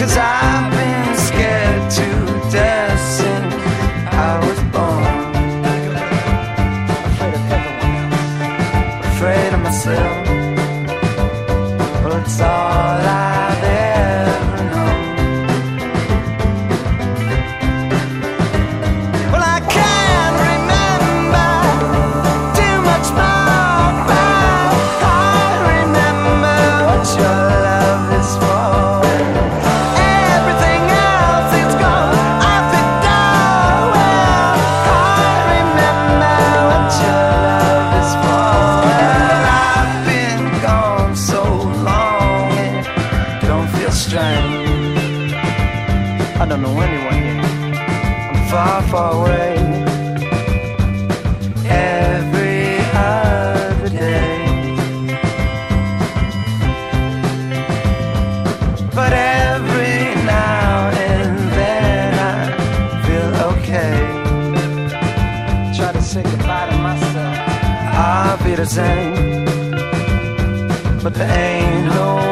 Cause I've been scared to death since I was born. Afraid of everyone. Afraid of myself. I don't know anyone yet. I'm far, far away. Every other day. But every now and then I feel okay. Try to say goodbye to myself. I'll be the same. But there ain't no